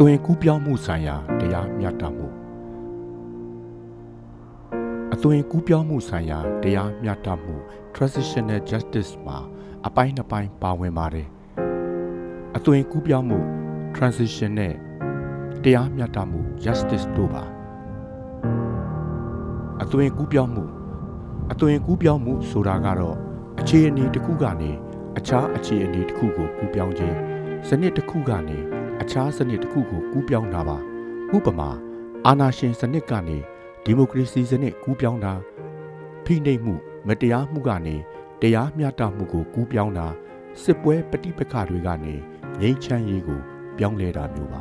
သွင်ကူးပြောင်းမှုဆိုင်ရာတရားမျှတမှုအသွင်ကူးပြောင်းမှုဆိုင်ရာတရားမျှတမှု transitional justice မှာအပိုင်းနှစ်ပိုင်းပါဝင်ပါတယ်အသွင်ကူးပြောင်းမှု transition နဲ့တရားမျှတမှု justice တို့ပါအသွင်ကူးပြောင်းမှုအသွင်ကူးပြောင်းမှုဆိုတာကတော့အခြေအနေတစ်ခုကနေအခြားအခြေအနေတစ်ခုကိုကူးပြောင်းခြင်းစနစ်တစ်ခုကနေ အခြားစနစ်တစ်ခုကိုကူးပြောင်းတာပါဥပမာအာဏာရှင်စနစ်ကနေဒီမိုကရေစီစနစ်ကူးပြောင်းတာဖိနှိပ်မှု မတရားမှုကနေတရားမျှတမှုကိုကူးပြောင်းတာစစ်ပွဲပဋိပက္ခတွေကနေငြိမ်းချမ်းရေးကို ပြောင်းလဲတာမျိုးပါ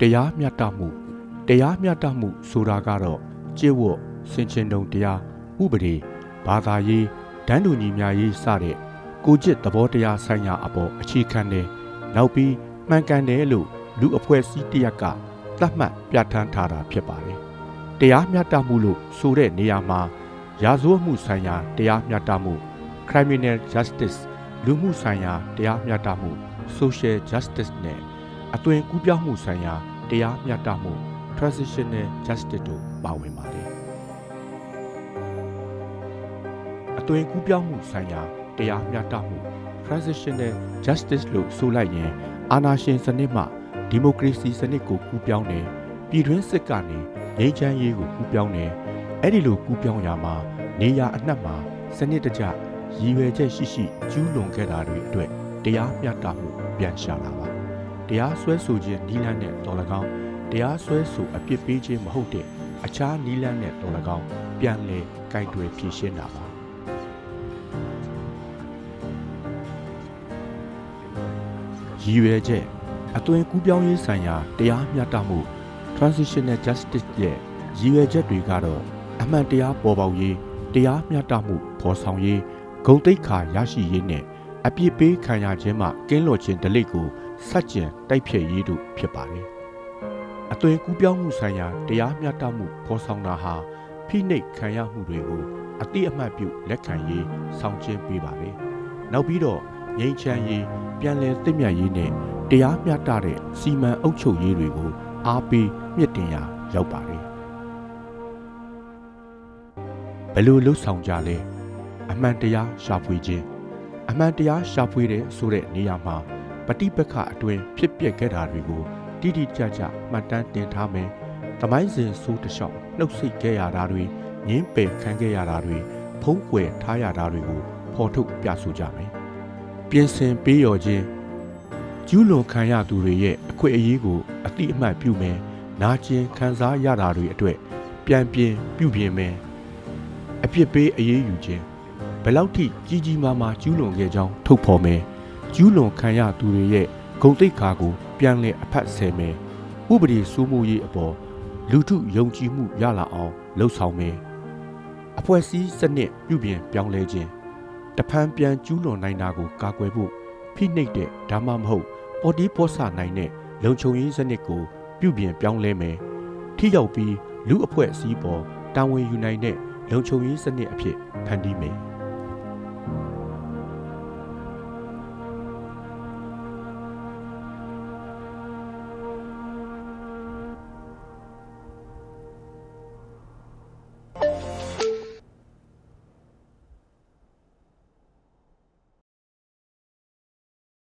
တရားမျှတမှုတရားမျှတမှုဆိုတာကတော့ကျေဝတ်စင်ချင်တုံတရားဥပဒေဘာသာရေးဒန်းတူညီမျှရေးစတဲ့ကိုကျစ်သဘောတရားဆိုင်ရာအပေါ်အခြေခံတဲ့ နောက်ပြီးမှန်ကန်တယ်လို့လူအဖွဲ့အစည်းတရက်ကသတ်မှတ်ပြဋ္ဌာန်းထားတာဖြစ်ပါတယ်။တရားမျှတမှုလို့ဆိုတဲ့နေရာမှာရာဇဝတ်မှုဆိုင်ရာတရားမျှတမှု criminal justice လူမှုဆိုင်ရာတရားမျှတမှု social justice နဲ့အသွင်ကူးပြောင်းမှုဆိုင်ရာတရားမျှတမှု transitional justice တို့ပါဝင်ပါတယ်။အသွင်ကူးပြောင်းမှုဆိုင်ရာတရားမျှတမှု transitional justice လို့ဆိုလိုက်ရင်အာဏာရှင်စနစ်မှဒီမိုကရေစီစနစ်ကိုကူးပြောင်းတယ်ပြည်တွင်းစစ်ကနေငြိမ်းချမ်းရေးကိုကူးပြောင်းတယ်အဲ့ဒီလိုကူးပြောင်းရမှာနေရအနှက်မှာစနစ်တကျရည်ရွယ်ချက်ရှိရှိကျူးလွန်ခဲ့တာတွေအတွက်တရားမျှတမှုပြန်ရှာလာပါတရားစွဲဆိုခြင်းနီးလန်းနဲ့တော်၎င်းတရားစွဲဆိုအပြစ်ပေးခြင်းမဟုတ်တဲ့အခြားနီးလန်းနဲ့တော်၎င်းပြန်လည်ကြိုက်တွေဖြည့်ရှင်းတာပါ ရည်ရွယ်ချက်အသွင်ကူးပြောင်းရေးဆိုင်ရာတရားမျှတမှု transitional justice ရဲ့ရည်ရွယ်ချက်တွေကတော့အမှန်တရားပေါ်ပေါက်ရေးတရားမျှတမှုဖော်ဆောင်ရေးဂုံတိတ်ခါရရှိရေးနဲ့အပြစ်ပေးခံရခြင်းမှကင်းလွတ်ခြင်းဒလိတ်ကိုစัจကျင်တိုက်ဖျက်ရေးတို့ဖြစ်ပါတယ်။အသွင်ကူးပြောင်းမှုဆိုင်ရာတရားမျှတမှုဖော်ဆောင်တာဟာဖိနှိပ်ခံရမှုတွေကိုအတိအမှတ်ပြုလက်ခံရေးဆောင်ကျဉ်ပေးပါပဲ။နောက်ပြီးတော့ ငြိမ်းချမ်းရေးပြန်လည်သင့်မြတ်ရေးနဲ့တရားမျှတတဲ့စီမံအုပ်ချုပ်ရေးတွေကိုအားပေးမြင့်တင်ရာရောက်ပါတယ်ဘယ်လိုလှုပ်ဆောင်ကြလဲအမှန်တရားရှာဖွေခြင်းအမှန်တရားရှာဖွေတဲ့ဆိုတဲ့နေရာမှာပฏิပက္ခအတွင်းဖြစ်ပျက်ခဲ့တာတွေကိုတိတိကျကျမှတ်တမ်းတင်ထားမယ်။သမိုင်းစဉ်ဆိုးတစ်လျှောက်နှုတ်ဆက်ခဲ့ရတာတွေငင်းပယ်ခံခဲ့ရတာတွေဖုံးကွယ်ထားရတာတွေကိုဖော်ထုတ်ပြဆိုကြမယ်။ ပြင်ဆင်ပေးရောခြင်းကျူးလွန်ခံရသူတွေရဲ့အခွင့်အရေးကိုအတိအမှတ်ပြုမယ်။နာကျင်ခံစားရတာတွေအတွက်ပြန်ပြင်ပြုပြင်မယ်။အပြစ်ပေးအရေးယူခြင်းဘယ်လောက်ထိကြီးကြီးမားမားကျူးလွန်ခဲ့ကြောင်းထုတ်ဖော်မယ်။ကျူးလွန်ခံရသူတွေရဲ့ဂုံတိတ်ခါကိုပြန်လည်အဖတ်ဆယ်မယ်။ဥပဒေစိုးမိုးရေးအပေါ်လူထုယုံကြည်မှုရလာအောင်လှုပ်ဆောင်မယ်။အဖွဲ့အစည်းစနစ်ပြုပြင်ပြောင်းလဲခြင်း တဖန်ပြန်ကျူးလွန်နိုင်တာကိုကာကွယ်ဖို့ဖိနှိပ်တဲ့ဒါမှမဟုတ်ပေါ်တီးပေါ်ဆနိုင်တဲ့လုံခြုံရေးစနစ်ကိုပြုပြင်ပြောင်းလဲမယ်ထိရောက်ပြီးလူအဖွဲ့အစည်းပေါ်တာဝန်ယူနိုင်တဲ့လုံခြုံရေးစနစ်အဖြစ်ဖန်တီးမယ်